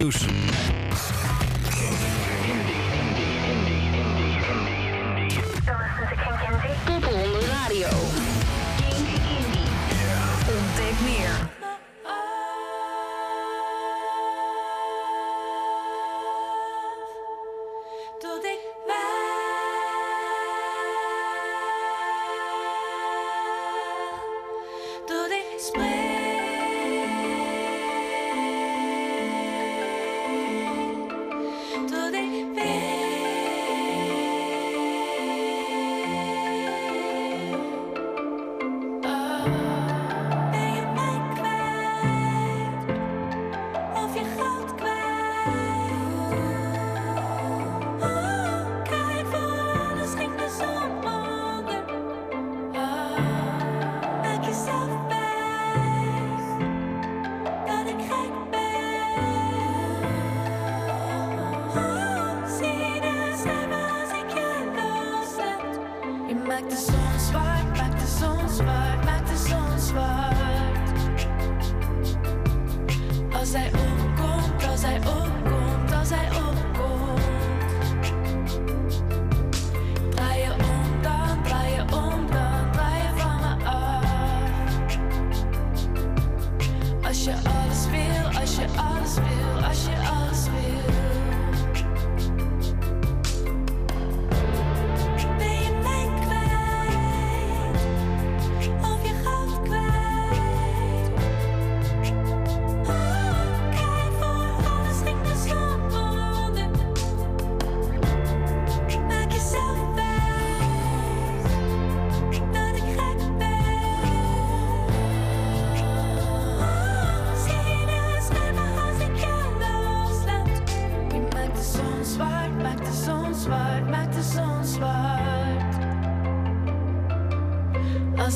Nieuws.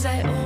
Als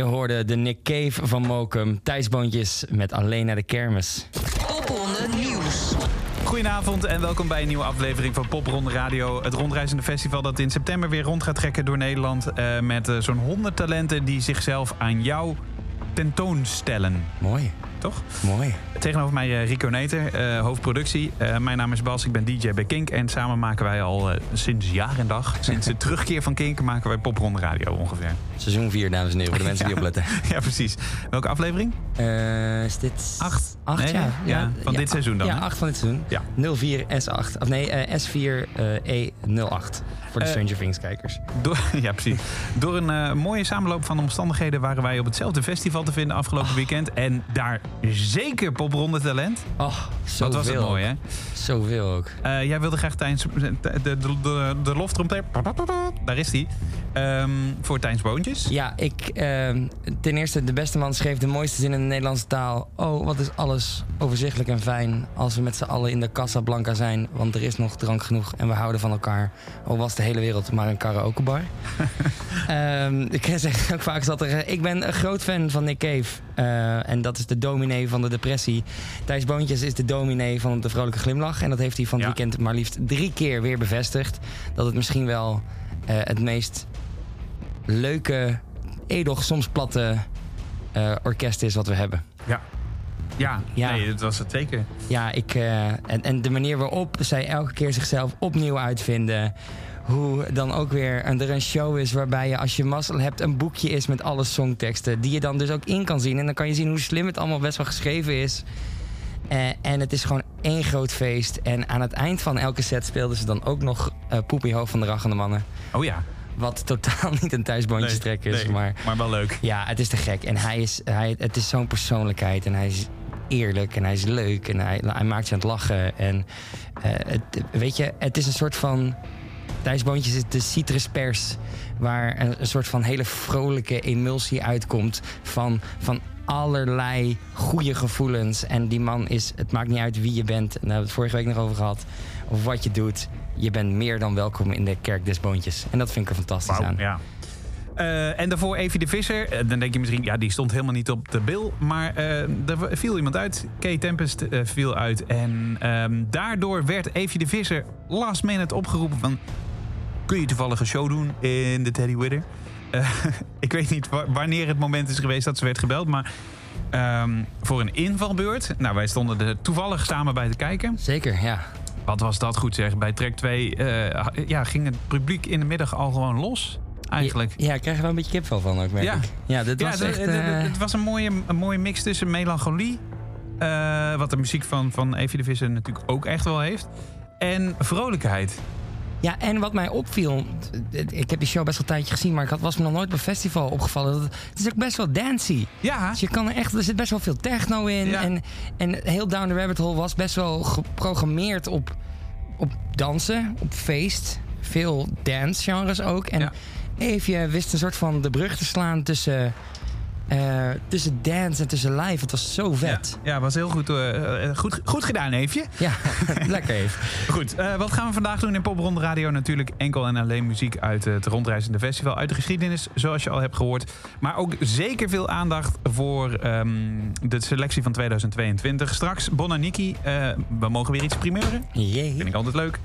Je hoorde de Nick Cave van Mokum. Thijsboontjes met Alleen naar de kermis. Popronde Nieuws. Goedenavond en welkom bij een nieuwe aflevering van Popronde Radio. Het rondreizende festival dat in september weer rond gaat trekken door Nederland. eh, met eh, zo'n 100 talenten die zichzelf aan jou tentoonstellen. Mooi, Toch? mooi. Tegenover mij eh, Rico Neter, eh, hoofdproductie. Eh, mijn naam is Bas, ik ben DJ bij Kink. En samen maken wij al sinds jaar en dag, sinds de terugkeer van Kink, maken wij Popronde Radio ongeveer. Seizoen 4, dames en heren, voor de mensen die Ja. opletten. Ja, precies. Welke aflevering? Is dit... Acht. Acht, Nee, ja. ja, van dit seizoen dan, Ja, hè? acht van dit seizoen. Ja. 04 S8. Of nee, eh, S4 eh, E08. Voor de Stranger Things kijkers. Door, ja, precies. Door een mooie samenloop van omstandigheden waren wij op hetzelfde festival te vinden afgelopen weekend. En daar zeker popronde talent. Oh, zo Wat was het mooi, hè? Zoveel ook. Eh, jij wilde graag tijdens de, de, de, de loftrompet. Daar is die. Ehm, voor Tijns Boontjes. Ja, ik... ehm, ten eerste, de beste man schreef de mooiste zin in de Nederlandse taal. Oh, wat is alles overzichtelijk en fijn als we met z'n allen in de Casablanca zijn. Want er is nog drank genoeg en we houden van elkaar. Al was de hele wereld maar een karaokebar. Ehm ik zeg ook vaak zat er... eh, Ik ben een groot fan van Nick Cave. Eh, en dat is de dominee van de depressie. Thijs Boontjes is de dominee van de vrolijke glimlach. En dat heeft hij van het Ja. weekend maar liefst drie keer weer bevestigd. Dat het misschien wel eh, het meest leuke, edoch, soms platte eh, orkest is wat we hebben. Ja. Ja, Ja. nee, dat was het zeker. Ja, ik, eh, en, en de manier waarop zij elke keer zichzelf opnieuw uitvinden. Hoe dan ook weer een, er een show is waarbij je als je mazzel hebt een boekje is met alle songteksten. Die je dan dus ook in kan zien. En dan kan je zien hoe slim het allemaal best wel geschreven is. Eh, en het is gewoon één groot feest. En aan het eind van elke set speelden ze dan ook nog eh Poepie Hoofd van de Rachende Mannen. Oh ja. Wat totaal niet een thuisboontjestrek is. nee, Maar maar wel leuk. ja, het is te gek. En hij is, hij, het is zo'n persoonlijkheid. En hij is eerlijk en hij is leuk. En hij, hij maakt je aan het lachen. En eh, het, weet je, het is een soort van... Thuisboontjes is de citruspers. Waar een, een soort van hele vrolijke emulsie uitkomt. Van, van allerlei goede gevoelens. En die man is... Het maakt niet uit wie je bent. En daar hebben we het vorige week nog over gehad. Of wat je doet. Je bent meer dan welkom in de kerk des boontjes. En dat vind ik er fantastisch aan. ja. Eh, en daarvoor Evie de Visser. Eh, dan denk je misschien, ja, die stond helemaal niet op de bil. Maar eh, er viel iemand uit. Kay Tempest viel uit. En ehm, daardoor werd Evie de Visser last minute opgeroepen van... Kun je toevallig een show doen in de Teddy Widder? Ik weet niet wa- wanneer het moment is geweest dat ze werd gebeld. Maar ehm, voor een invalbeurt. Nou, wij stonden er toevallig samen bij te kijken. Zeker, ja. Wat was dat goed zeg. Bij track 2 eh, ja, ging het publiek in de middag al gewoon los. Eigenlijk. Ja, ik krijg er wel een beetje kipvel van ook, merk Ja. ik. Ja, dit was ja, echt... het- eh, het was een mooie, een mooie mix tussen melancholie. eh, wat de muziek van, van Evie de Visser natuurlijk ook echt wel heeft. En vrolijkheid. Ja, en wat mij opviel... Ik heb die show best wel een tijdje gezien... maar ik had, was me nog nooit op een festival opgevallen. Dat het, is ook best wel dancey. Ja, Dus je kan er echt... Er zit best wel veel techno in. Ja. En, en heel Down the Rabbit Hole was best wel geprogrammeerd op, op dansen, op feest. Veel dance-genres ook. En Ja. Evie wist een soort van de brug te slaan tussen... eh, tussen dance en tussen live. Het was zo vet. Ja, ja was heel goed, eh, goed, goed gedaan, Eefje. Ja, lekker even. Goed, wat gaan we vandaag doen in Popronde Radio? Natuurlijk enkel en alleen muziek uit het rondreizende festival. Uit de geschiedenis, zoals je al hebt gehoord. Maar ook zeker veel aandacht voor ehm, de selectie van 2022. Straks Bonaniki. we mogen weer iets primeuren. Jee. Vind ik altijd leuk.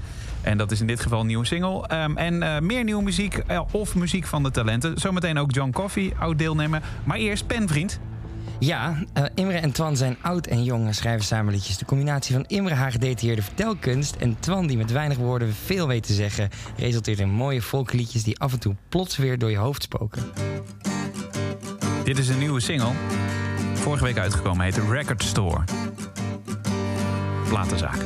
En dat is in dit geval een nieuwe single. Ehm, en eh, meer nieuwe muziek eh, of muziek van de talenten. Zometeen ook John Coffee, oud deelnemer. Maar eerst Penvriend. Ja, eh, Imre en Twan zijn oud en jong en schrijven samen liedjes. De combinatie van Imre haar gedetailleerde vertelkunst en Twan die met weinig woorden veel weet te zeggen... resulteert in mooie volkliedjes die af en toe plots weer door je hoofd spoken. Dit is een nieuwe single. Vorige week uitgekomen, heet Record Store. Platenzaak.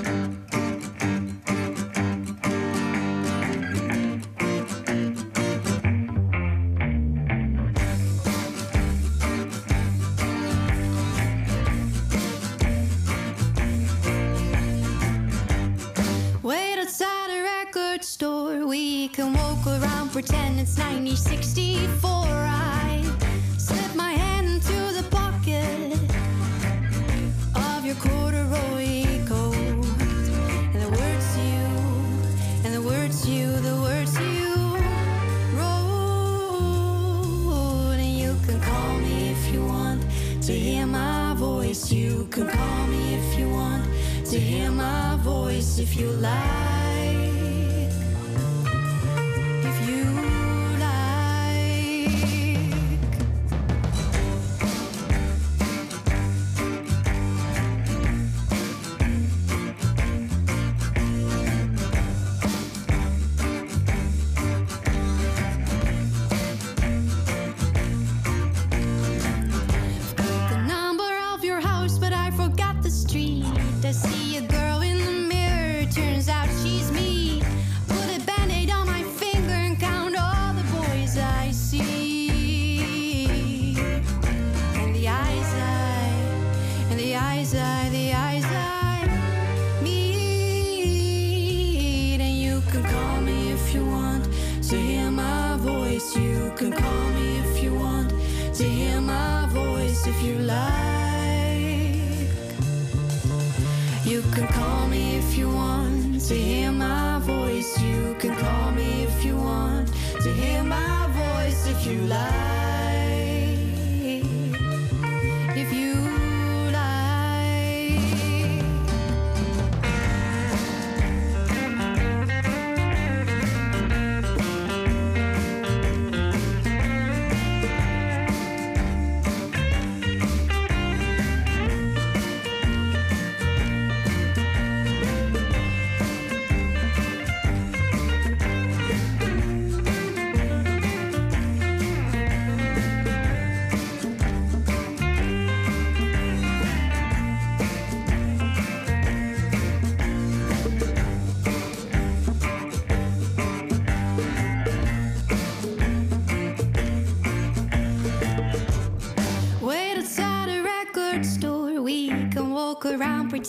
We can walk around, pretend it's 1964. I slip my hand into the pocket of your corduroy coat. And the words you, and the words you, the words you wrote. And you can call me if you want to hear my voice. You can call me if you want to hear my voice if you like.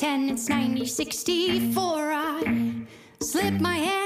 10, it's 1964. I slip my hand.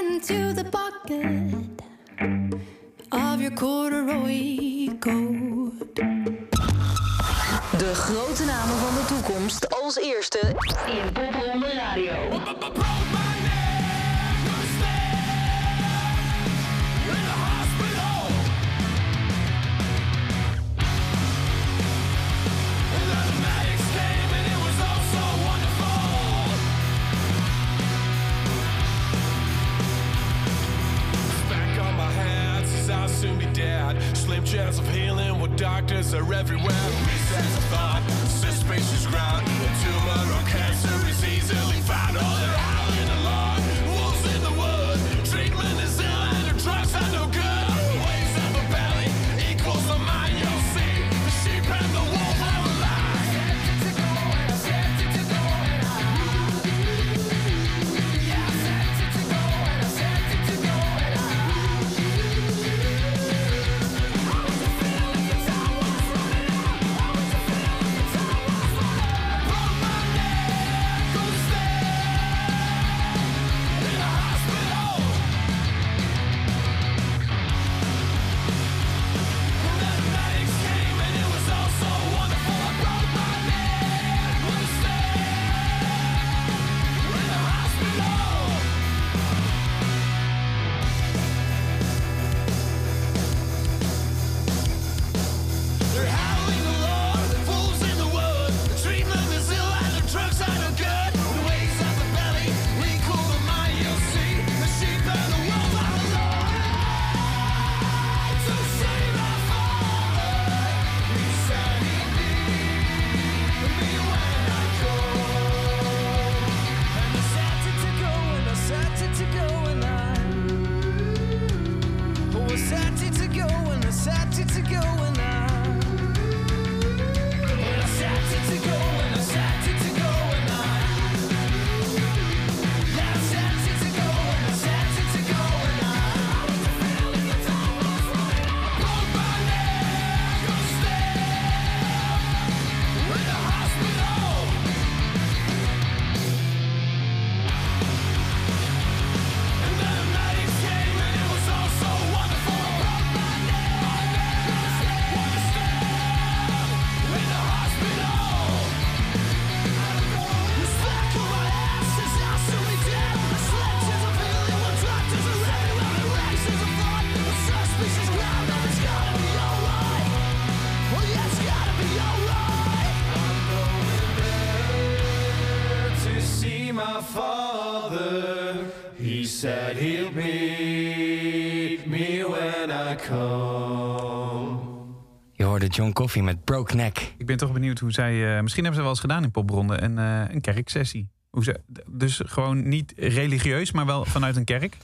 Coffey met Broke Neck. Ik ben toch benieuwd hoe zij... eh, misschien hebben ze wel eens gedaan in popbronden een, eh, een kerksessie. Hoe ze, dus gewoon niet religieus, maar wel vanuit een kerk.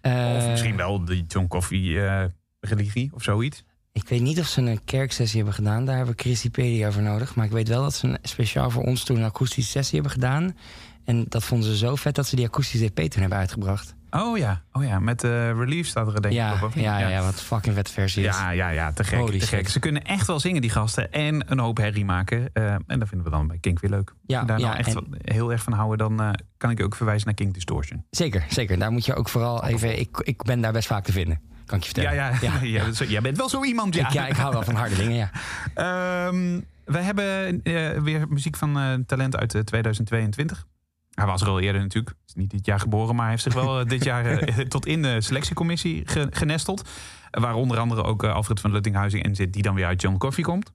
Eh, Of misschien wel de John Coffey eh, religie of zoiets. Ik weet niet of ze een kerksessie hebben gedaan. Daar hebben we Christipedia voor nodig. Maar ik weet wel dat ze een, speciaal voor ons toen een akoestische sessie hebben gedaan. En dat vonden ze zo vet dat ze die akoestische EP toen hebben uitgebracht. Oh ja, oh ja met eh Relief staat er denk ik Ja, op. ja, ja, ja, wat fucking vet versie is. Ja, ja, ja, te gek, Holy te gek. shit. Ze kunnen echt wel zingen, die gasten. En een hoop herrie maken. Eh, en dat vinden we dan bij Kink weer leuk. Ja, Als je daar ja, nou echt en- heel erg van houden, dan eh, kan ik je ook verwijzen naar Kink Distortion. Zeker, zeker. Daar moet je ook vooral even... Ik, ik ben daar best vaak te vinden, kan ik je Ja, vertellen. ja, ja. dat is- jij bent wel zo iemand, ja. Ik, ja, ik hou wel van harde dingen, ja. Ehm, we hebben weer muziek van talent uit eh, 2022. Hij was er al eerder natuurlijk. Is niet dit jaar geboren, maar hij heeft zich wel eh, dit jaar eh, tot in de selectiecommissie ge- genesteld. Waar onder andere ook eh, Alfred van Luttinghuizing in zit, die dan weer uit John Coffee komt.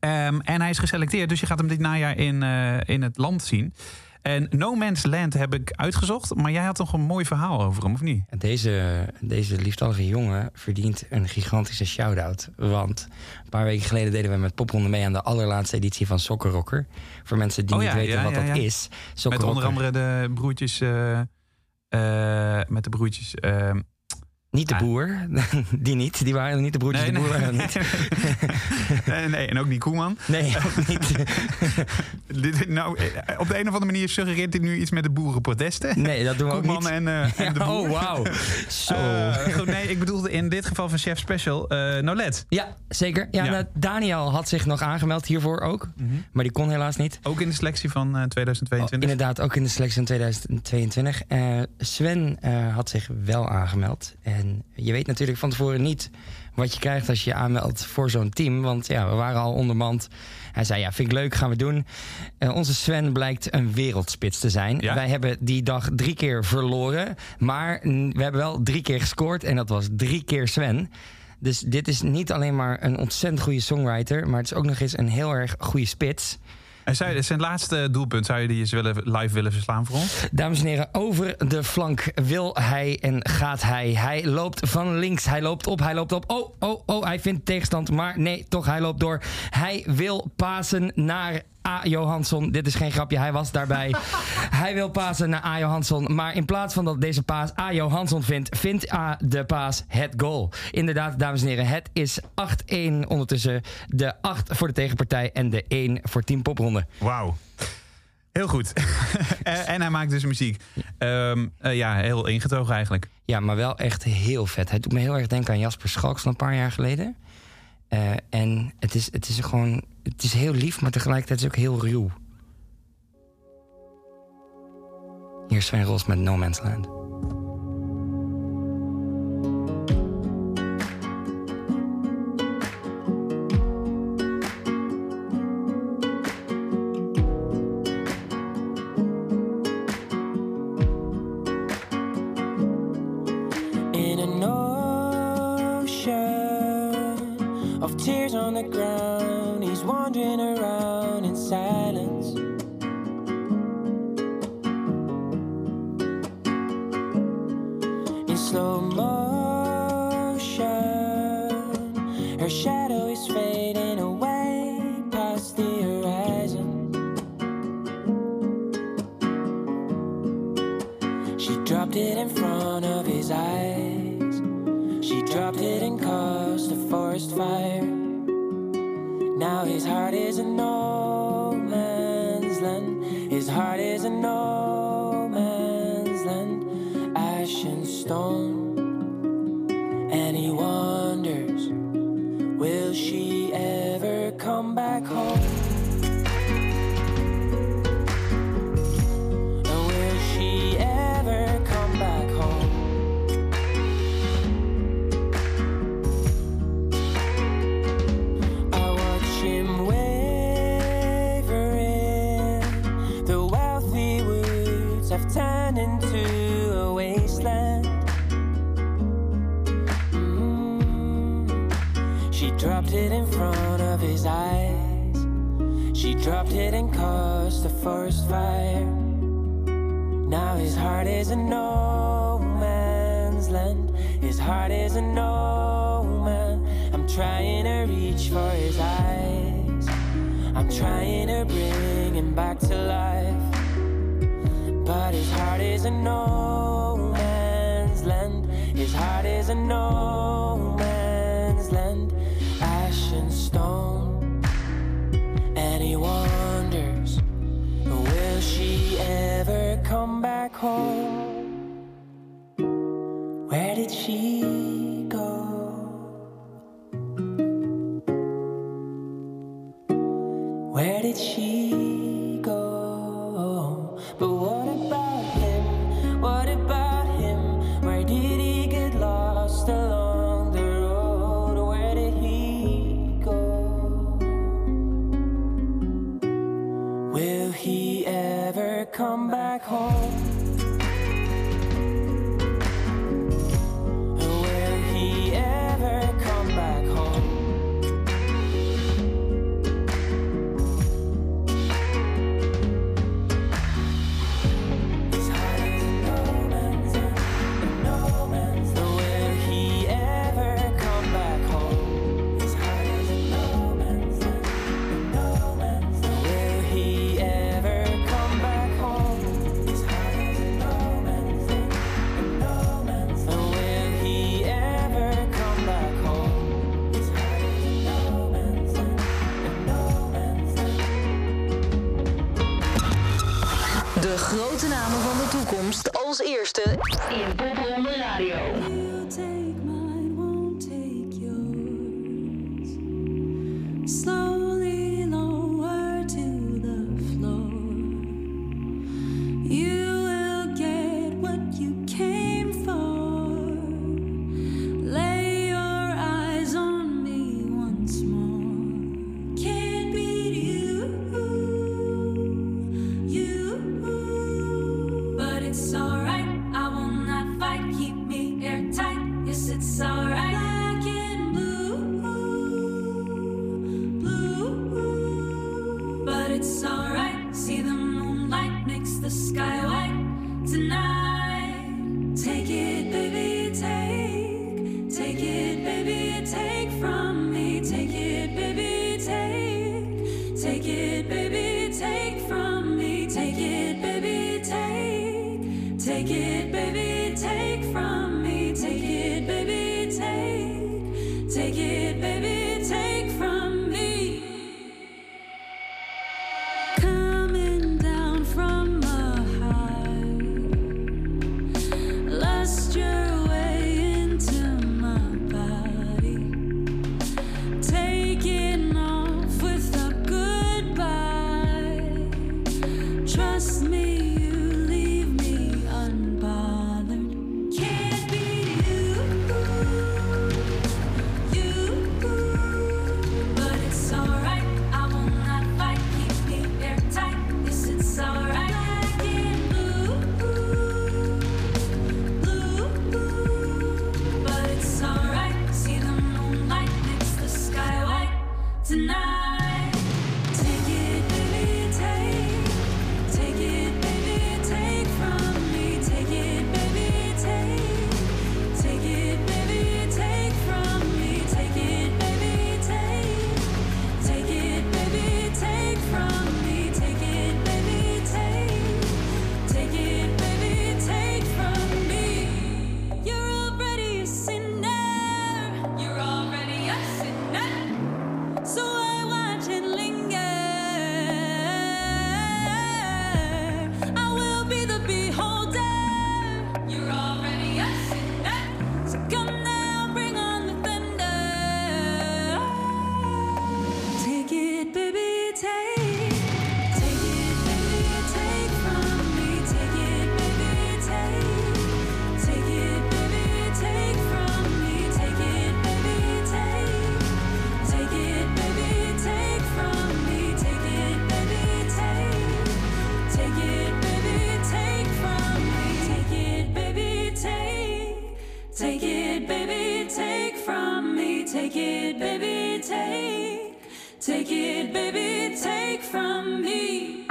Ehm, en hij is geselecteerd, dus je gaat hem dit najaar in, in het land zien. En No Man's Land heb ik uitgezocht, maar jij had toch een mooi verhaal over hem, of niet? Deze, deze lieftallige jongen verdient een gigantische shout-out. Want een paar weken geleden deden we met Popronde mee aan de allerlaatste editie van Soccer Rocker. Voor mensen die Oh niet ja, weten ja, wat ja, dat is. Soccer Met onder andere de broertjes... eh, eh, met de broertjes... eh, Niet de Ah. boer, die niet. Die waren niet, de broertjes de boer waren er niet. nee, nee, en ook niet Koeman. Nee, ook niet. Nou, eh, op de een of andere manier suggereert dit nu iets met de boerenprotesten. Nee, dat doen we ook Koeman niet. en, eh, en de boer. oh, wauw. Zo. Eh, goed, nee, ik bedoelde in dit geval van Chef Special eh Nolet. ja, zeker. Ja, Ja. nou, Daniel had zich nog aangemeld hiervoor ook. Maar die kon helaas niet. Ook in de selectie van eh, Oh, 2022. inderdaad, ook in de selectie van 2022. Eh, Sven had zich wel aangemeld. En je weet natuurlijk van tevoren niet wat je krijgt als je je aanmeldt voor zo'n team. Want ja, we waren al ondermand. Hij zei, ja, vind ik leuk, gaan we doen. Eh, onze Sven blijkt een wereldspits te zijn. Ja? Wij hebben die dag drie keer verloren. Maar we hebben wel drie keer gescoord. En dat was drie keer Sven. Dus dit is niet alleen maar een ontzettend goede songwriter... maar het is ook nog eens een heel erg goede spits... En zou, zijn laatste doelpunt, zou je die eens willen, live willen verslaan voor ons? Dames en heren, over de flank wil hij en gaat hij. Hij loopt van links, hij loopt op, hij loopt op. Oh, oh, oh, hij vindt tegenstand, maar nee, toch, hij loopt door. Hij wil pasen naar A. Johansson. Dit is geen grapje, hij was daarbij. hij wil pasen naar A. Johansson, maar in plaats van dat deze paas A. Johansson vindt, vindt A. de paas het goal. Inderdaad, dames en heren, het is 8-1 ondertussen. De 8 voor de tegenpartij en de 1 voor Team Popronde. Wauw. Heel goed. en, en hij maakt dus muziek. Ehm, eh, ja, heel ingetogen eigenlijk. Ja, maar wel echt heel vet. Hij doet me heel erg denken aan Jasper Schalks van een paar jaar geleden. Eh, en het is, het is gewoon... Het is heel lief, maar tegelijkertijd is het ook heel ruw. Hier is Sven Ros met No Man's Land. And he wonders, will she didn't cause the forest fire. Now his heart is a no man's land. His heart is a no man. I'm trying to reach for his eyes. I'm trying to bring him back to life. But his heart is a no man's land. His heart is a no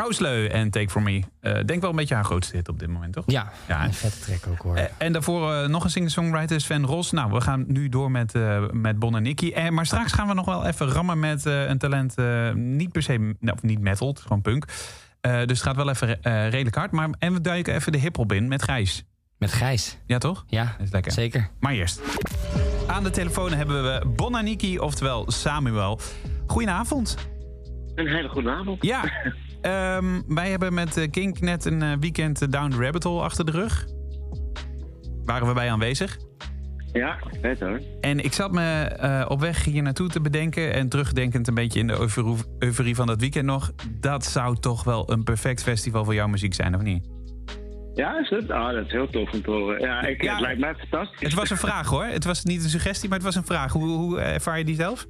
Ausleu en Take For Me. Eh, denk wel een beetje haar grootste hit op dit moment, toch? Ja, Ja. een vette track ook hoor. Eh, en daarvoor eh, nog een singer-songwriter, Sven Ros. Nou, we gaan nu door met, eh, met Bon en Nicky. Maar straks gaan we nog wel even rammen met eh, een talent. niet per se, nou, of niet metal, het is gewoon punk. Eh, dus het gaat wel even eh, redelijk hard. Maar, en we duiken even de hip-hop in met Gijs. Met Gijs. Ja, toch? Ja, Dat is lekker. zeker. Maar eerst. Aan de telefoon hebben we Bon en Nicky, oftewel Samuel. Goedenavond. Een hele goede avond. Ja, ehm, wij hebben met eh, Kink net een eh, weekend eh, Down the Rabbit Hole achter de rug. Waren we bij aanwezig. Ja, vet hoor. En ik zat me op weg hier naartoe te bedenken... en terugdenkend een beetje in de euforie- euforie van dat weekend nog... dat zou toch wel een perfect festival voor jouw muziek zijn, of niet? Ja, is het? Ah, dat is heel tof om te horen. Ja, ik, Ja. het lijkt mij fantastisch. Het was een vraag hoor. Het was niet een suggestie, maar het was een vraag. Hoe, hoe ervaar je die zelf?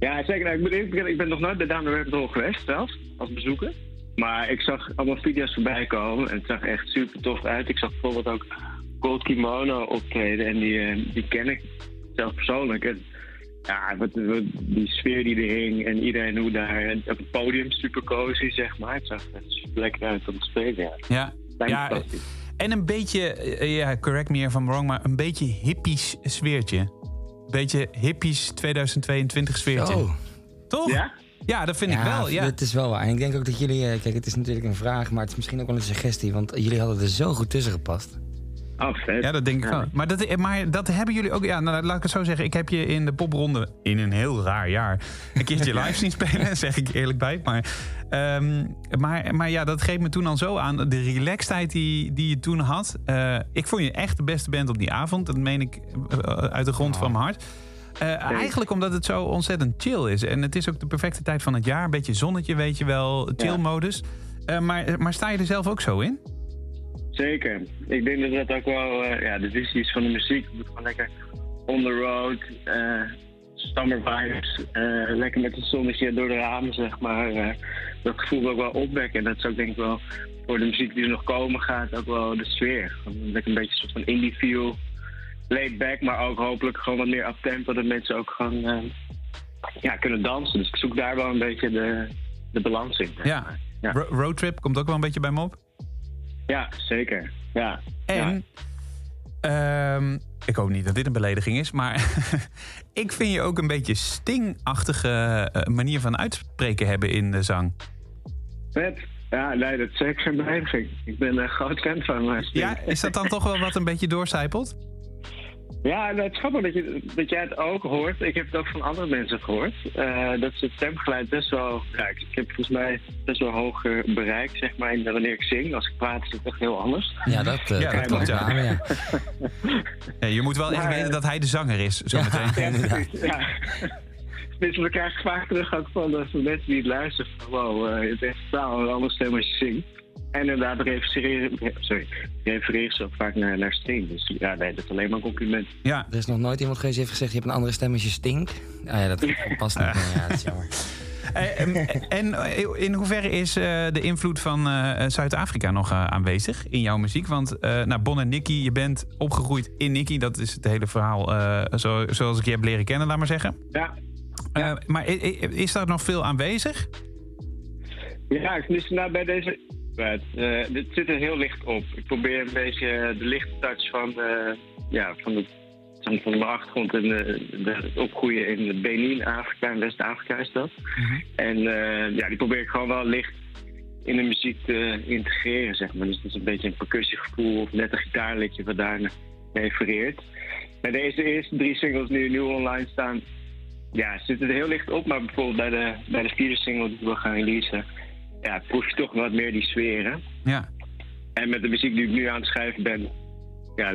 Ja, zeker. Nou, ik, moet eerlijk bekennen, ik ben nog nooit bij the Rabbit geweest zelf, als bezoeker. Maar ik zag allemaal video's voorbij komen en het zag echt super tof uit. Ik zag bijvoorbeeld ook Gold Kimono optreden en die, eh, die ken ik zelf persoonlijk. En, ja, wat, wat- die sfeer die er hing en iedereen hoe daar op het podium super cozy, zeg maar. Het zag er super lekker uit om te spelen, ja. Ja, Lijkt me ja fantastisch. en een beetje, eh, ja, correct me if I'm wrong... maar een beetje hippies sfeertje. Beetje hippies 2022 sfeertje. Oh, Toch? Ja? Ja, dat vind ik wel. Ja. Het is wel waar. En ik denk ook dat jullie... eh, Kijk, het is natuurlijk een vraag, maar het is misschien ook wel een suggestie. Want jullie hadden er zo goed tussen gepast. Ja, dat denk ik wel. Maar dat, maar dat hebben jullie ook... Ja, nou, laat ik het zo zeggen. Ik heb je in de popronde in een heel raar jaar... een keertje live zien spelen, zeg ik eerlijk bij. Maar, ehm, maar, maar ja, dat geeft me toen al zo aan. De relaxedheid die, die je toen had. Eh, ik vond je echt de beste band op die avond. Dat meen ik eh, uit de grond van mijn hart. Eh, eigenlijk omdat het zo ontzettend chill is. En het is ook de perfecte tijd van het jaar. Een beetje zonnetje, weet je wel. Chill-modus. Eh, maar, maar sta je er zelf ook zo in? Zeker. Ik denk dat dat ook wel eh, ja, de visie is van de muziek. Het moet gewoon lekker on the road, eh, summer vibes, eh, lekker met het zonnetje door de ramen, zeg maar. dat gevoel ik wel opwekken. En dat is ook denk ik wel voor de muziek die er nog komen gaat ook wel de sfeer. Lekker een beetje een soort van indie feel, laid back, maar ook hopelijk gewoon wat meer uptempo, dat mensen ook gewoon ja, kunnen dansen. Dus ik zoek daar wel een beetje de, de balans in. Ja. Ja. Ro- Roadtrip komt ook wel een beetje bij me op. ja, zeker. Ja. En, ehm, ik hoop niet dat dit een belediging is, maar ik vind je ook een beetje stingachtige eh, manier van uitspreken hebben in de zang. Vet. Ja, nee, dat is zeker geen belediging. Ik ben een groot fan van Sting. Ja, is dat dan toch wel wat een beetje doorcijpelt? Ja, nou, het is grappig dat, je, dat jij het ook hoort. Ik heb het ook van andere mensen gehoord. Eh, dat ze het stemgeluid best wel... Ik, ik heb volgens mij best wel hoog eh, bereik, zeg maar, in- wanneer ik zing. Als ik praat is het echt heel anders. Ja, dat, eh, Ja, dat dat klopt, ja. beamen, ja. Ja, je moet wel echt Maar, weten eh, dat hij de zanger is, zometeen. Precies, ja. Tenminste, we krijgen vaak terug ook van, van mensen die het luisteren. Van, wow, eh, het is echt totaal een andere stem als je zingt. En inderdaad refereren, sorry, refereren ze ook vaak naar, naar Sting. Dus ja, nee, dat is alleen maar een compliment. Ja, Er is nog nooit iemand geweest die heeft gezegd... je hebt een andere stem als je stinkt. Ah ja, dat past niet meer. Ja, dat is jammer. Eh, en, en in hoeverre is eh, de invloed van eh, Zuid-Afrika nog eh, aanwezig in jouw muziek? Want eh nou, Bon en Nicky, je bent opgegroeid in Nicky. Dat is het hele verhaal eh, zo, zoals ik je heb leren kennen, laat maar zeggen. Ja, Eh, maar is daar nog veel aanwezig? Ja, ik mis nou bij deze. Right. Eh, dit zit er heel licht op. Ik probeer een beetje de lichte touch van, eh, ja, van, de, van, mijn achtergrond en de, de, het opgroeien in Benin, Afrika en West-Afrika is dat. En eh, ja, die probeer ik gewoon wel licht in de muziek te integreren, zeg maar. Dus het is een beetje een percussiegevoel of net een gitaarliedje wat daar refereert. Bij deze eerste drie singles die nu online staan, ja, zit het heel licht op. Maar bijvoorbeeld bij de, bij de vierde single die we gaan releasen, ja, proef je toch wat meer die sferen. Ja. En met de muziek die ik nu aan het schrijven ben, ja,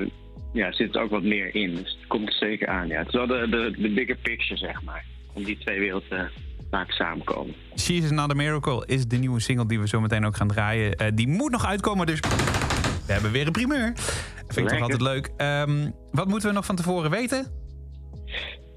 ja, zit er ook wat meer in. Dus het komt er zeker aan. Ja. Het is wel de, de, de bigger picture, zeg maar. Om die twee werelden te laten samenkomen. She's Another Miracle is de nieuwe single die we zo meteen ook gaan draaien. Eh, die moet nog uitkomen, dus we hebben weer een primeur. Vind ik toch altijd leuk. Ehm, wat moeten we nog van tevoren weten?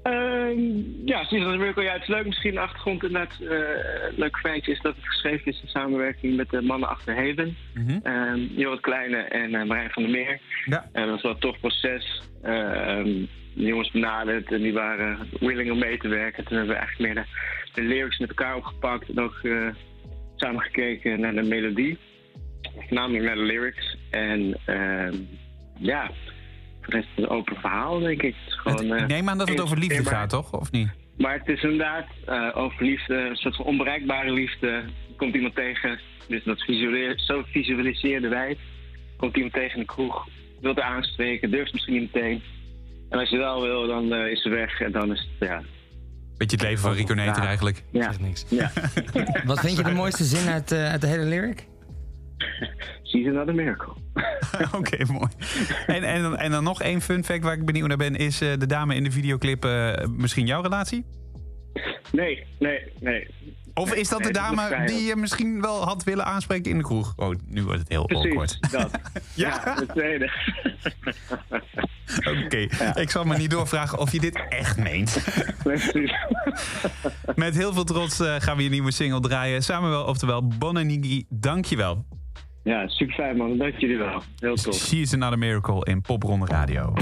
Ehm, ja, Season of the Miracle, ja, het is leuk misschien de achtergrond. Inderdaad, eh leuk feitje is dat het geschreven is in samenwerking met de mannen achter Haven. Mhm. Ehm Jorrit Kleine en eh, Marijn van der Meer. Ja. En dat was wel een tof proces. Ehm, de jongens benaderd en die waren willing om mee te werken. Toen hebben we eigenlijk meer de, de lyrics met elkaar opgepakt. En ook eh, samen gekeken naar de melodie. Voornamelijk naar de lyrics. En ja, de rest een open verhaal, denk ik. Het is gewoon, Ik eh, neem aan dat het over liefde gaat, toch? Of niet? Maar het is inderdaad eh, over liefde, een soort van onbereikbare liefde. Er komt iemand tegen, dus dat visualiseer, zo visualiseerden wij het. Komt iemand tegen in de kroeg, wil er aanspreken, durft misschien niet meteen. En als je wel wil, dan eh, is ze weg en dan is het, ja. Beetje het leven van Rico Neter Ja. eigenlijk. Ja, Zegt niks. ja. Wat vind je de mooiste zin uit, eh, uit de hele lyric? She's another miracle. Oké, mooi. En, en, dan- en dan nog één fun fact waar ik benieuwd naar ben. Is eh, de dame in de videoclip eh, misschien jouw relatie? Nee, nee, nee. Of is dat de Nee, dame die je misschien wel had willen aanspreken in de kroeg? Oh, nu wordt het heel Precies, awkward. dat. Ja? ja, tweede. Oké, ik zal maar niet doorvragen of je dit echt meent. Met heel veel trots eh, gaan we je nieuwe single draaien. Samuel, oftewel Bonanigi, dankjewel. Ja, super fijn man, dank jullie wel. Heel tof. She is another miracle in Popronde Radio.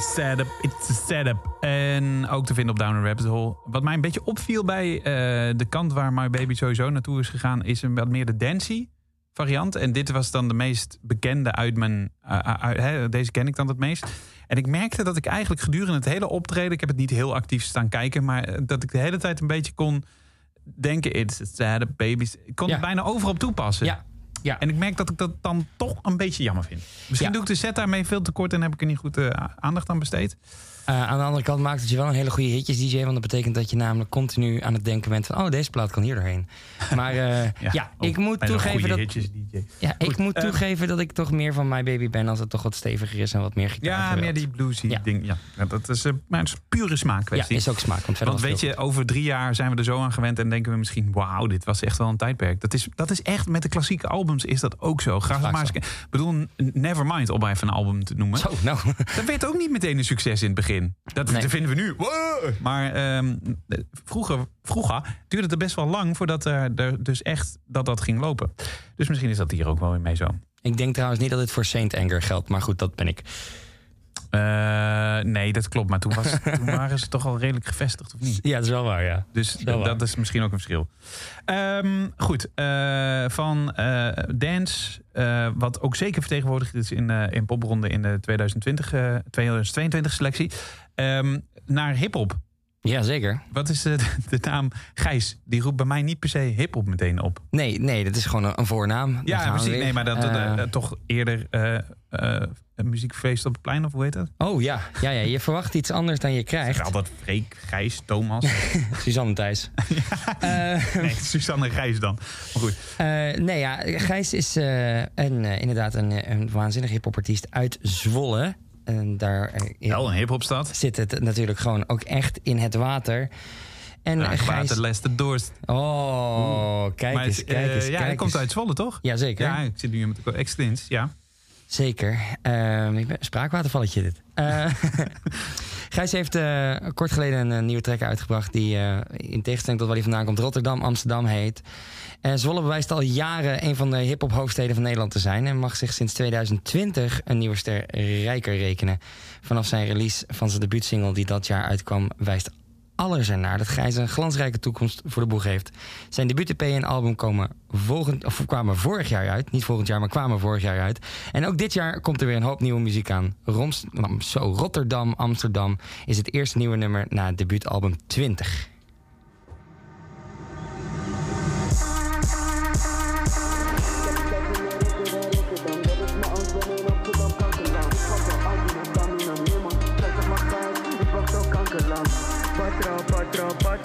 Setup, it's a setup. En ook te vinden op Down Rabbit Hole. Wat mij een beetje opviel bij eh, de kant waar My Baby sowieso naartoe is gegaan... is een wat meer de dancey variant. En dit was dan de meest bekende uit mijn... eh, uit- hè, deze ken ik dan het meest. En ik merkte dat ik eigenlijk gedurende het hele optreden... ik heb het niet heel actief staan kijken... maar eh, dat ik de hele tijd een beetje kon denken... it's a setup, babies. Ik kon Ja. het bijna overal toepassen. Ja, ja. En ik merk dat ik dat dan toch een beetje jammer vind. Misschien Ja. doe ik de set daarmee veel te kort en heb ik er niet goed eh, aandacht aan besteed. Eh, aan de andere kant maakt het je wel een hele goede hitjes DJ. Want dat betekent dat je namelijk continu aan het denken bent van... oh, deze plaat kan hier doorheen. Maar eh, ja, ik moet toegeven dat... hitjes DJ. Ja, ik moet eh, toegeven dat ik toch meer van My Baby ben... als het toch wat steviger is en wat meer gitaar Ja, meer die bluesy Ja. ding. Ja. Ja, dat is, maar is pure Ja, smaakkwestie. is ook smaak. Want, Want weet je, over drie jaar zijn we er zo aan gewend en denken we misschien, wauw, dit was echt wel een tijdperk. Dat is, dat is echt, met de klassieke albums is dat ook zo. Ga vaak maar eens, ik bedoel, Nevermind, om maar even een album te noemen. Zo, nou. Dat werd ook niet meteen een succes in het begin. Dat, Nee. dat vinden we nu. Wow! Maar ehm, vroeger, vroeger duurde het best wel lang voordat er, er dus echt dat dat ging lopen. Dus misschien is dat hier ook wel weer mee zo. ik denk trouwens niet dat dit voor Saint Anger geldt. Maar goed, dat ben ik. Eh, nee, dat klopt. Maar toen, was, toen waren ze toch al redelijk gevestigd, of niet? Ja, dat is wel waar, ja. Dus dat is misschien ook een verschil. Ehm, goed, eh, van eh, dance, wat ook zeker vertegenwoordigd is in, in popronde in de 2020, eh 2022 selectie, ehm, naar hip-hop. Ja, zeker. Wat is de, de naam Gijs? Die roept bij mij niet per se hip-hop meteen op. Nee, nee, dat is gewoon een, een voornaam. Ja, precies. Nee, maar dat, toch eerder een muziekfeest op het plein, of hoe heet dat? oh ja. ja, ja, je verwacht iets anders dan je krijgt. Altijd Freek, Gijs, Thomas. Suzanne Thijs. Eh, nee, Suzanne Gijs dan. Maar goed. Eh, nee, ja, Gijs is eh, een, eh, inderdaad een, een waanzinnig hiphopartiest uit Zwolle. En daar eh, Wel een hip-hopstad. zit het natuurlijk gewoon ook echt in het water. En Ja, Gijs... water, Lester, Dorst. Oh, kijk Maar eens, het, kijk eh, eens. ja, kijk hij komt uit Zwolle, toch? Jazeker, Ja, ik zit nu met de Extins, ja. Zeker. Ehm, ik spraakwatervalletje dit. Eh, Gijs heeft eh, kort geleden een, eh, nieuwe track uitgebracht... die in tegenstelling tot waar hij vandaan komt... Rotterdam, Amsterdam heet. Zwolle bewijst al jaren een van de hip-hop hoofdsteden van Nederland te zijn... en mag zich sinds 2020 een nieuwe ster rijker rekenen. Vanaf zijn release van zijn debuutsingle die dat jaar uitkwam... wijst alles ernaar dat Gijs een glansrijke toekomst voor de boeg heeft. Zijn debuut-EP en album komen volgend, of kwamen vorig jaar uit. Niet volgend jaar, maar kwamen vorig jaar uit. En ook dit jaar komt er weer een hoop nieuwe muziek aan. Roms, nou, zo, Rotterdam, Amsterdam is het eerste nieuwe nummer na het debuutalbum 20.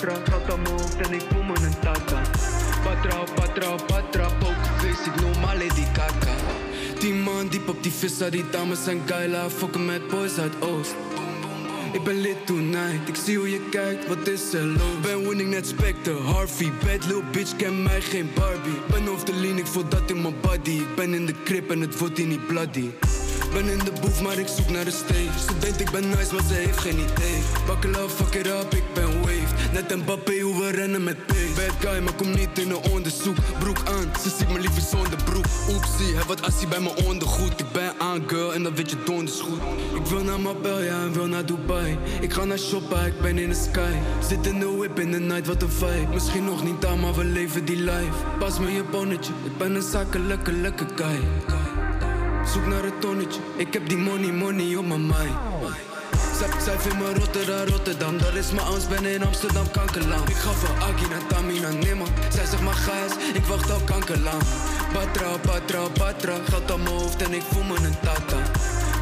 Patra, gaat hoofd en ik voel me een tata. Patra, patra, patra, pokerface, ik noem alle die kaka. Die man diep op die vissa, die dames zijn geila, fokken met boys uit Oost. Ik ben lit tonight, ik zie hoe je kijkt, wat is er los? Ben winning net Spectre, Harvey, bad little bitch, ken mij geen Barbie. Ben off the lean, ik voel dat in mijn body. Ik ben in de crib en het wordt hier niet bloody. Ben in de boef, maar ik zoek naar de stage. Ze denkt ik ben nice, maar ze heeft geen idee. Bakkela, fuck it up, ik ben waved. Net Mbappé, hoe we rennen met pace. Bad guy, maar kom niet in een onderzoek. Broek aan, ze ziet me liever zonder broek. Oepsie, heb wat assie bij mijn ondergoed. Ik ben aan, girl, en dan weet je donders goed. Ik wil naar Marbella en wil naar Dubai. Ik ga naar shoppen, ik ben in de sky. Zit in de whip in the night, wat een vibe. Misschien nog niet daar, maar we leven die life. Pas me je bonnetje, ik ben een zakelijke, lekker guy. Zoek naar het tonnetje, ik heb die money, money op mijn mind. Zij, zij vindt me Rotterdam, Rotterdam, dat is mijn angst, ben in Amsterdam, kankerland. Ik ga van Aggie naar Tami naar Nimmer. Zij zegt maar gijs, ik wacht al kankerland. Patra, patra, patra, geld aan mijn hoofd en ik voel me een tata.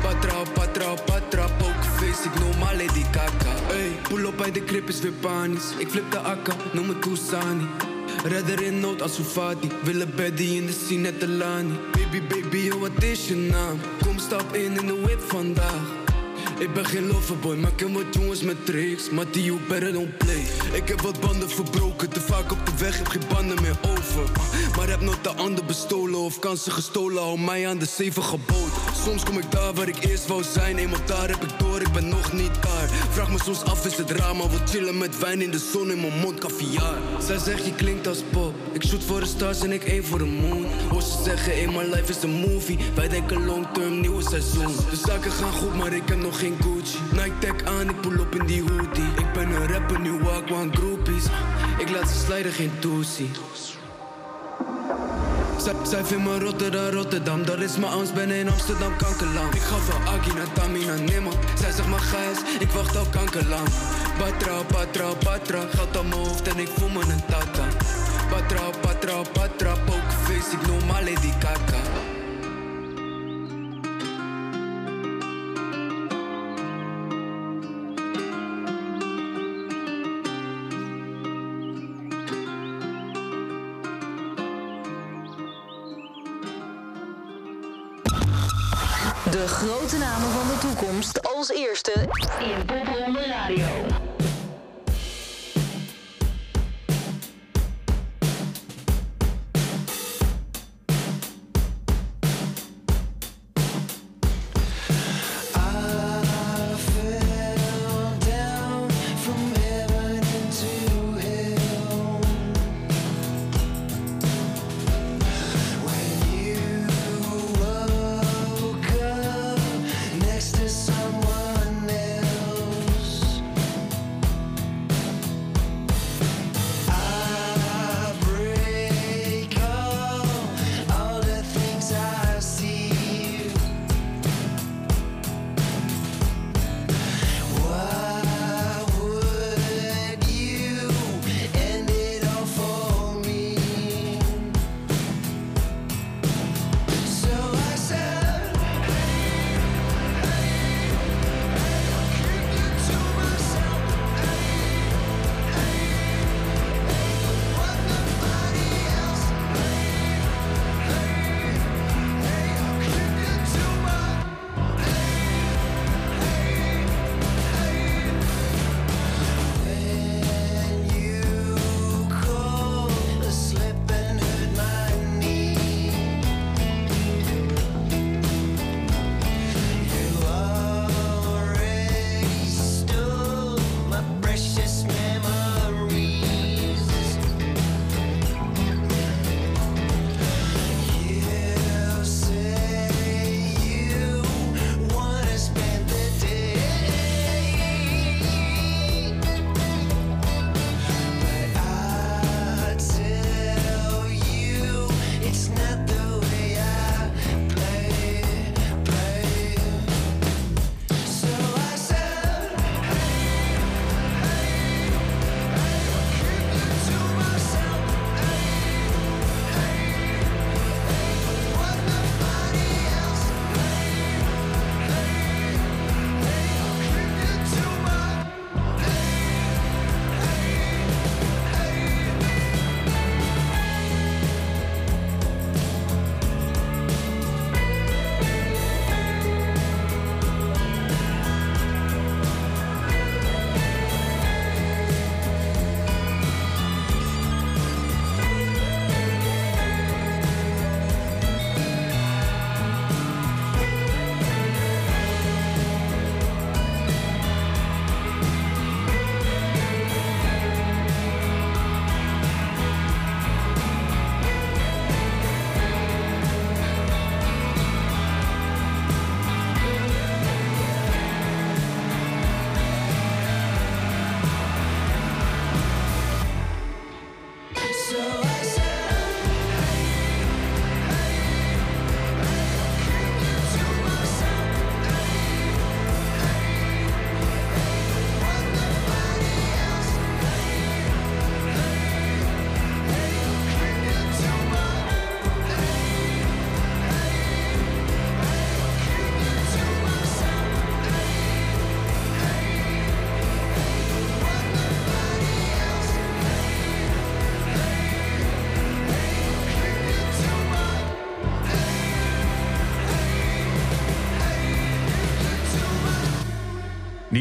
Patra, patra, patra, pokerface, ik noem alle die kaka. Ey, pull op bij de krip is weer panisch. Ik flip de akka, noem me Tousani. Redder in nood als Soufati. Willen beddy in de scene, net de Lani. Baby, baby, yo, wat is je naam? Kom, stap in in de whip vandaag. Ik ben geen loverboy, maar ken wat jongens met tricks. Maar die you better don't play. Ik heb wat banden verbroken, te vaak op de weg, heb geen banden meer over. Maar heb nooit de ander bestolen of kansen gestolen, hou mij aan de zeven geboden. Soms kom ik daar waar ik eerst wou zijn, eenmaal daar heb ik door, ik ben nog niet daar. Vraag me soms af, is het raar, maar wil chillen met wijn in de zon in mijn mond, caviar. Zij zegt je klinkt als pop, ik shoot voor de stars en ik aim voor de moon. Hoor ze zeggen, eenmaal life is een movie, wij denken long term, nieuwe seizoen. De zaken gaan goed, maar ik heb nog geen geen Gucci. Nike tech aan, ik pull op in die hoodie. Ik ben een rapper, nu walk one groupies. Ik laat ze slijden, geen toesie. Zij, vindt me Rotterdam, Rotterdam Dat is mijn angst, ben in Amsterdam, kankerland Ik ga van Aggie naar Tami naar niemand Zij zegt maar Gijs, ik wacht al kankerlang Patra, patra, patra Geld aan mijn hoofd en ik voel me een tata Patra, patra, patra Pokerface, ik noem maar Lady Kaka als eerste.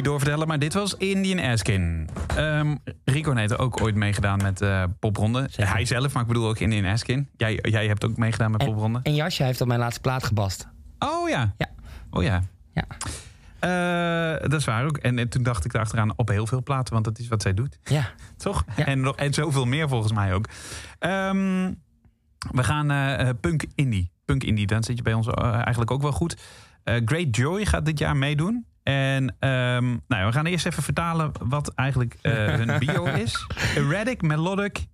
Niet doorvertellen, maar dit was Indian Askin. Ehm Rico heeft ook ooit meegedaan met eh, popronde. Hij zelf, maar ik bedoel ook Indian Askin. Jij, jij hebt ook meegedaan met popronde. En Jasje heeft op mijn laatste plaat gebast. Oh ja. Ja. Oh ja. Ja. Eh, dat is waar ook. En, en toen dacht ik achteraan op heel veel platen, want dat is wat zij doet. Ja. Toch? Ja. En, nog, en zoveel meer volgens mij ook. Ehm, we gaan eh, punk indie. Punk indie, dan zit je bij ons eigenlijk ook wel goed. Great Joy gaat dit jaar meedoen. En ehm, nou, we gaan eerst even vertalen wat eigenlijk eh, hun bio is. Erratic, melodic,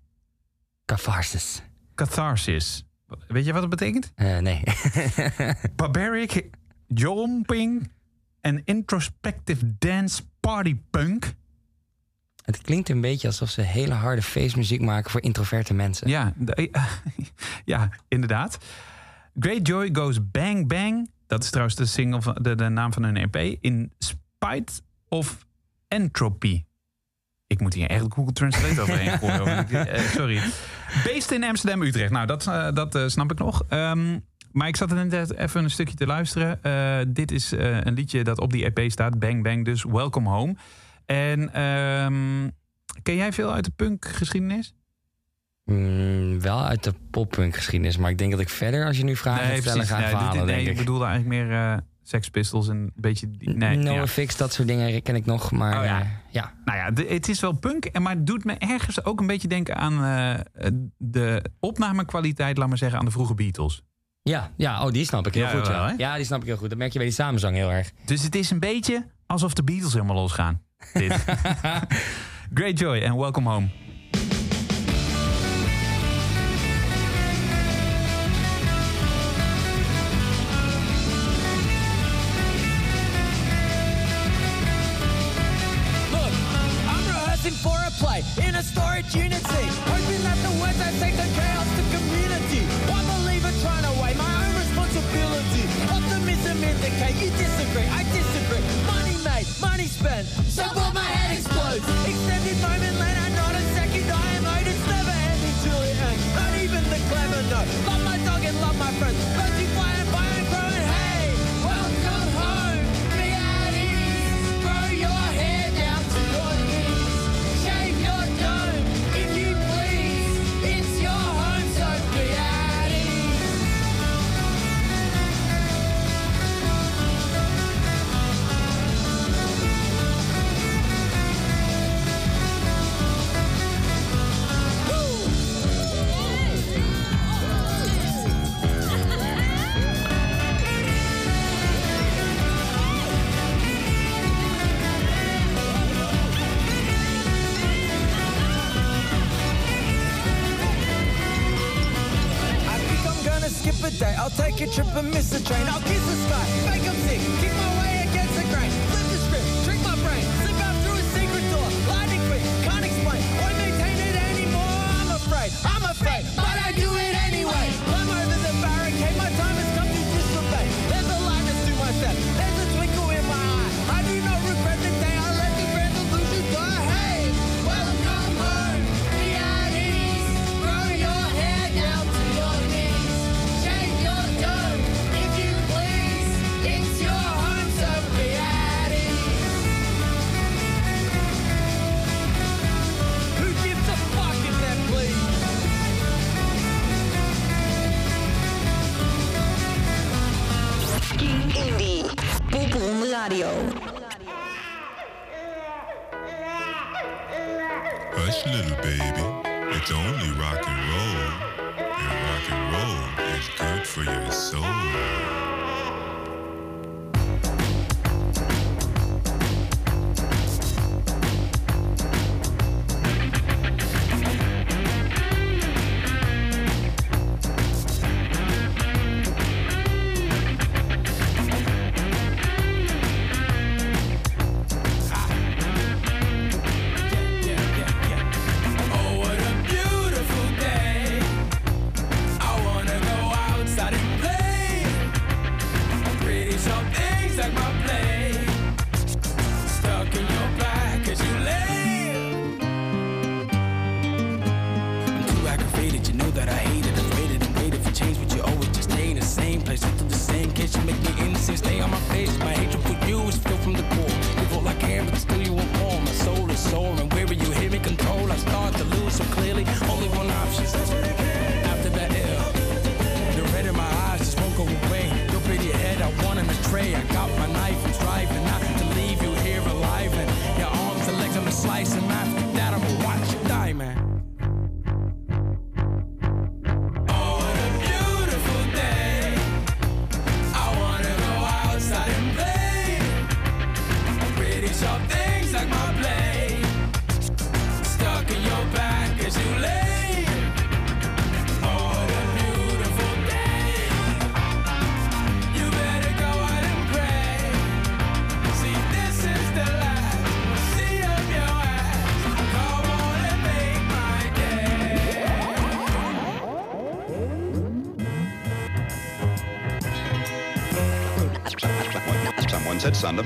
Catharsis. catharsis. Weet je wat het betekent? Eh, nee. Barbaric, jomping en introspective dance party punk. het klinkt een beetje alsof ze hele harde feestmuziek maken voor introverte mensen. Ja, de- ja, inderdaad. Great Joy Goes Bang Bang. Dat is trouwens de, single van, de, de naam van hun EP. In Spite of Entropy. Ik moet hier echt Google Translate overheen gooien. eh, sorry. Based in Amsterdam, Utrecht. Nou, dat, eh, dat eh, snap ik nog. Ehm, maar ik zat er net even een stukje te luisteren. Dit is een liedje dat op die EP staat. Bang Bang, dus Welcome Home. En ehm, ken jij veel uit de punkgeschiedenis? Mm, wel uit de poppunk geschiedenis, maar ik denk dat ik verder, als je nu vragen gaat stellen, ga Nee, dit- nee, denk ik ik. bedoelde eigenlijk meer eh Sex Pistols en een beetje... Nee, no ja. Fix, dat soort dingen ken ik nog, maar Oh, ja. eh, ja. Nou ja, de- het is wel punk, en maar het doet me ergens ook een beetje denken aan eh, de opnamekwaliteit, laat maar zeggen, aan de vroege Beatles. Ja, ja, oh, die snap ik heel Ja, goed. wel, ja. ja, die snap ik heel goed. Dat merk je bij die samenzang heel erg. Dus het is een beetje alsof de Beatles helemaal losgaan. Dit. Great Joy en Welcome Home. In a storage unit C. Hoping that the words I take the chaos to community. One believer trying to weigh my own responsibility. Optimism indicate you disagree, I disagree. Money made, money spent, so what my head explodes. Extended moment later, not a second I am owed. It's never ending till it ends. Not even the clever know. Love my dog and love my friends.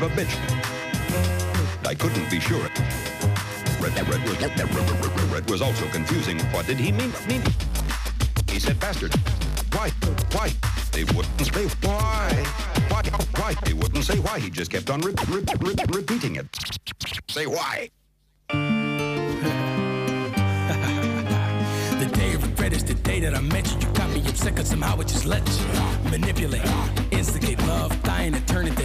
Of a bitch. I couldn't be sure. Red, red, red, red, red, was also confusing. What did he mean? mean? He said bastard. Why? Why? They wouldn't say why. Why? Why? They wouldn't say why. He just kept on re- re- re- repeating it. Say why. The day of regret is the day that I met you. You got me upset cause somehow it just let you manipulate, instigate love, dying to turn it to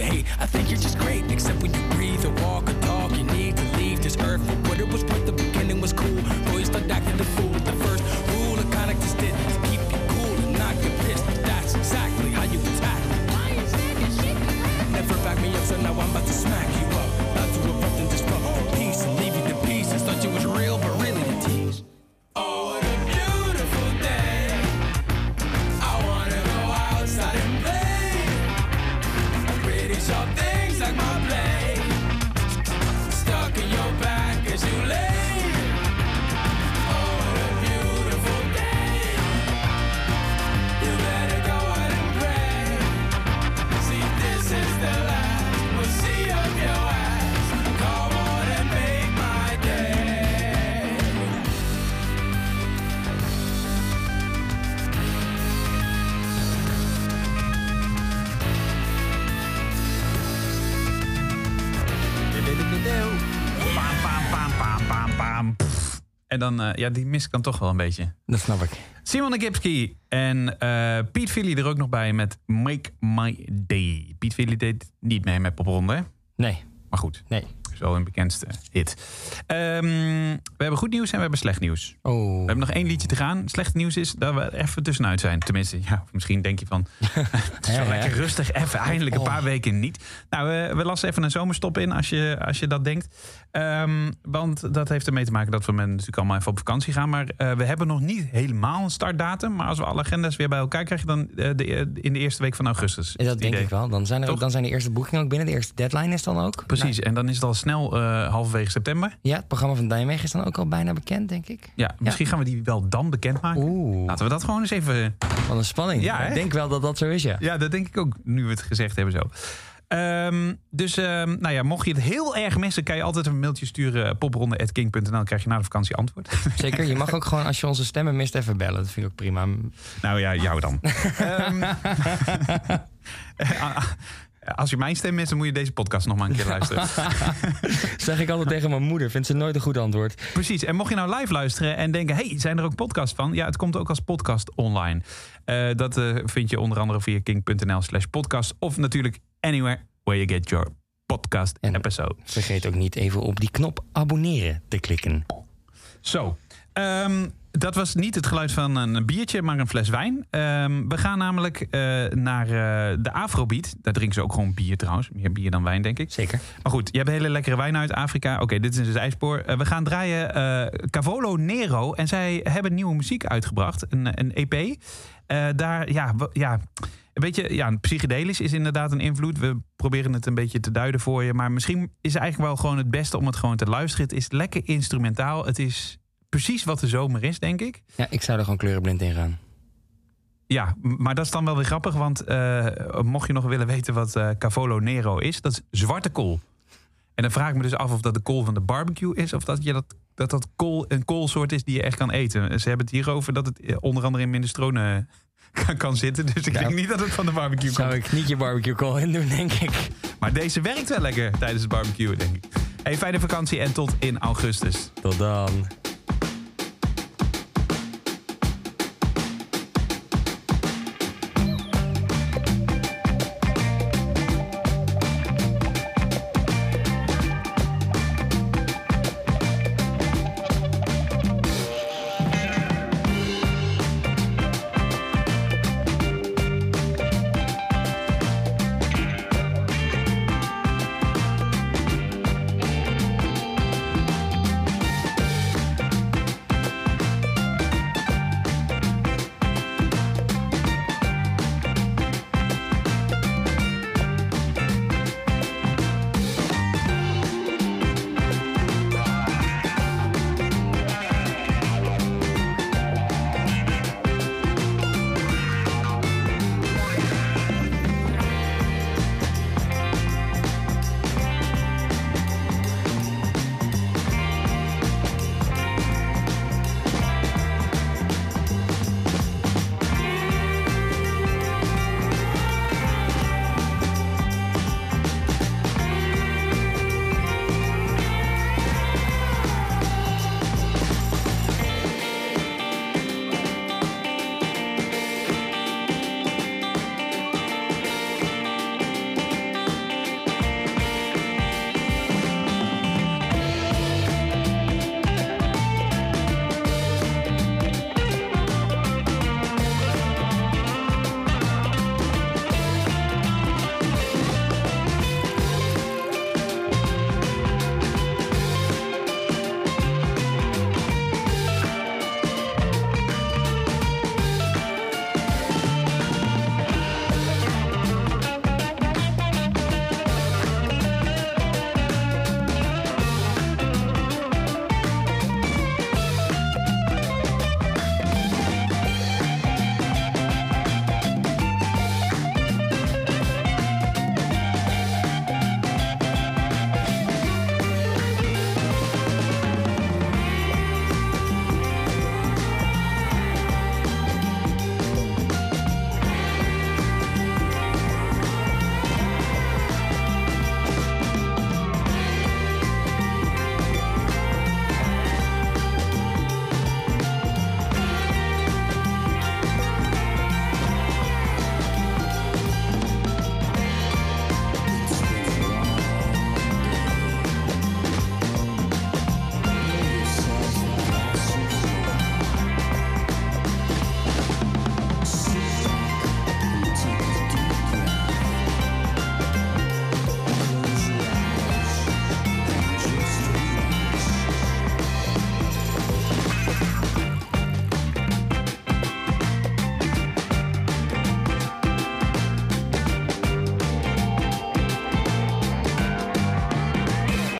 En dan, eh, ja, die mis ik dan toch wel een beetje. Dat snap ik. Simon Gipski en eh Piet Philly er ook nog bij met Make My Day. Piet Philly deed niet mee met Popronde, hè? Nee. Maar goed. Nee. Is wel een bekendste hit. Ehm, we hebben goed nieuws en we hebben slecht nieuws. Oh. We hebben nog één liedje te gaan. Slecht nieuws is dat we even tussenuit zijn. Tenminste, ja, misschien denk je van... het is wel Ja, lekker rustig, even eindelijk een Oh. paar weken niet. Nou, we, we lassen even een zomerstop in als je, als je dat denkt. Ehm, want dat heeft ermee te maken dat we met natuurlijk allemaal even op vakantie gaan. Maar eh, we hebben nog niet helemaal een startdatum. Maar als we alle agenda's weer bij elkaar krijgen... dan eh, de, in de eerste week van augustus. Dat denk idee. ik wel. Dan zijn, er, Toch? dan zijn de eerste boekingen ook binnen. De eerste deadline is dan ook. Precies, en dan is het al snel eh, halverwege september. Ja, het programma van Nijmegen is dan ook al bijna bekend, denk ik. Ja, misschien gaan we die wel dan bekendmaken. Laten we dat gewoon eens even... Wat een spanning. Ja, ik denk wel dat dat zo is, ja. Ja, dat denk ik ook, nu we het gezegd hebben zo. Ehm, dus ehm, nou ja, mocht je het heel erg missen, kan je altijd een mailtje sturen. popronde.king.nl krijg je na de vakantie antwoord. Zeker, je mag ook gewoon als je onze stemmen mist even bellen. Dat vind ik ook prima. Nou ja, jou dan. Ehm, als je mijn stem mist, dan moet je deze podcast nog maar een keer luisteren. zeg ik altijd tegen mijn moeder. Vindt ze nooit een goed antwoord. Precies. En mocht je nou live luisteren en denken... hey, zijn er ook podcasts van? Ja, het komt ook als podcast online. Eh, dat eh, vind je onder andere via king.nl slash podcast... of natuurlijk anywhere where you get your podcast episode. Vergeet ook niet even op die knop abonneren te klikken. Zo. Ehm, dat was niet het geluid van een biertje, maar een fles wijn. Ehm, we gaan namelijk eh, naar eh, de Afrobeat. Daar drinken ze ook gewoon bier trouwens. Meer bier dan wijn, denk ik. Zeker. Maar goed, je hebt hele lekkere wijn uit Afrika. Oké, dit is een zijspoor. Eh, we gaan draaien Cavolo Nero. En zij hebben nieuwe muziek uitgebracht. Een, een EP. Daar, ja, ja... Weet je, ja, psychedelisch is inderdaad een invloed. We proberen het een beetje te duiden voor je. Maar misschien is het eigenlijk wel gewoon het beste om het gewoon te luisteren. Het is lekker instrumentaal. Het is precies wat de zomer is, denk ik. Ja, ik zou er gewoon kleurenblind in gaan. Ja, maar dat is dan wel weer grappig. Want eh, mocht je nog willen weten wat eh Cavolo Nero is, dat is zwarte kool. En dan vraag ik me dus af of dat de kool van de barbecue is. Of dat je dat, dat, dat kool een koolsoort is die je echt kan eten. Ze hebben het hier over dat het eh, onder andere in minestrone kan, kan zitten. Dus ik Ja. denk niet dat het van de barbecue Zou komt. ik niet je barbecue call in doen, denk ik. Maar deze werkt wel lekker tijdens het barbecue, denk ik. Hey, fijne vakantie en tot in augustus. Tot dan.